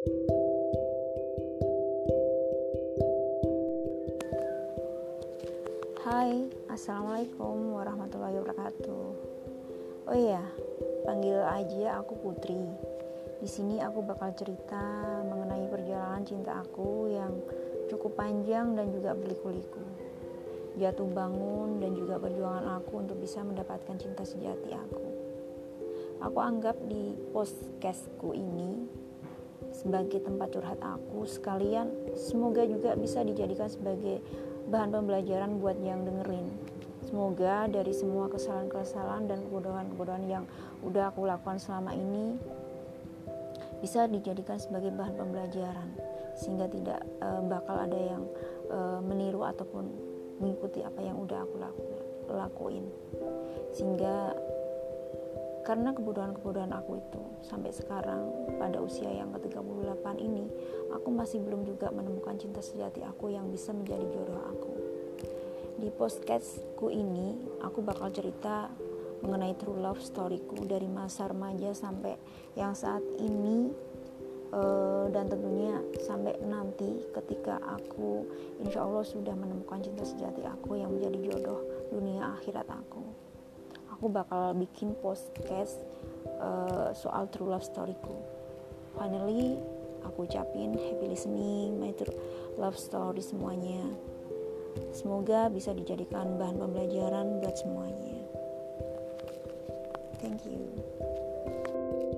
Hai, assalamualaikum warahmatullahi wabarakatuh. Oh iya, panggil aja aku Putri. Di sini aku bakal cerita mengenai perjalanan cinta aku yang cukup panjang dan juga berliku-liku. Jatuh bangun dan juga perjuangan aku untuk bisa mendapatkan cinta sejati aku. Aku anggap di podcastku ini sebagai tempat curhat aku sekalian semoga juga bisa dijadikan sebagai bahan pembelajaran buat yang dengerin. Semoga dari semua kesalahan-kesalahan dan kebodohan-kebodohan yang udah aku lakukan selama ini bisa dijadikan sebagai bahan pembelajaran sehingga tidak e, bakal ada yang e, meniru ataupun mengikuti apa yang udah aku laku, lakuin. Sehingga karena kebodohan-kebodohan aku itu sampai sekarang pada usia yang ke-38 ini aku masih belum juga menemukan cinta sejati aku yang bisa menjadi jodoh aku. Di podcastku ini, aku bakal cerita mengenai true love storyku dari masa remaja sampai yang saat ini uh, dan tentunya sampai nanti ketika aku insya Allah sudah menemukan cinta sejati aku yang menjadi jodoh dunia akhirat aku. Aku bakal bikin podcast uh, soal true love storyku. Finally, aku ucapin happy listening my true love story semuanya. Semoga bisa dijadikan bahan pembelajaran buat semuanya. Thank you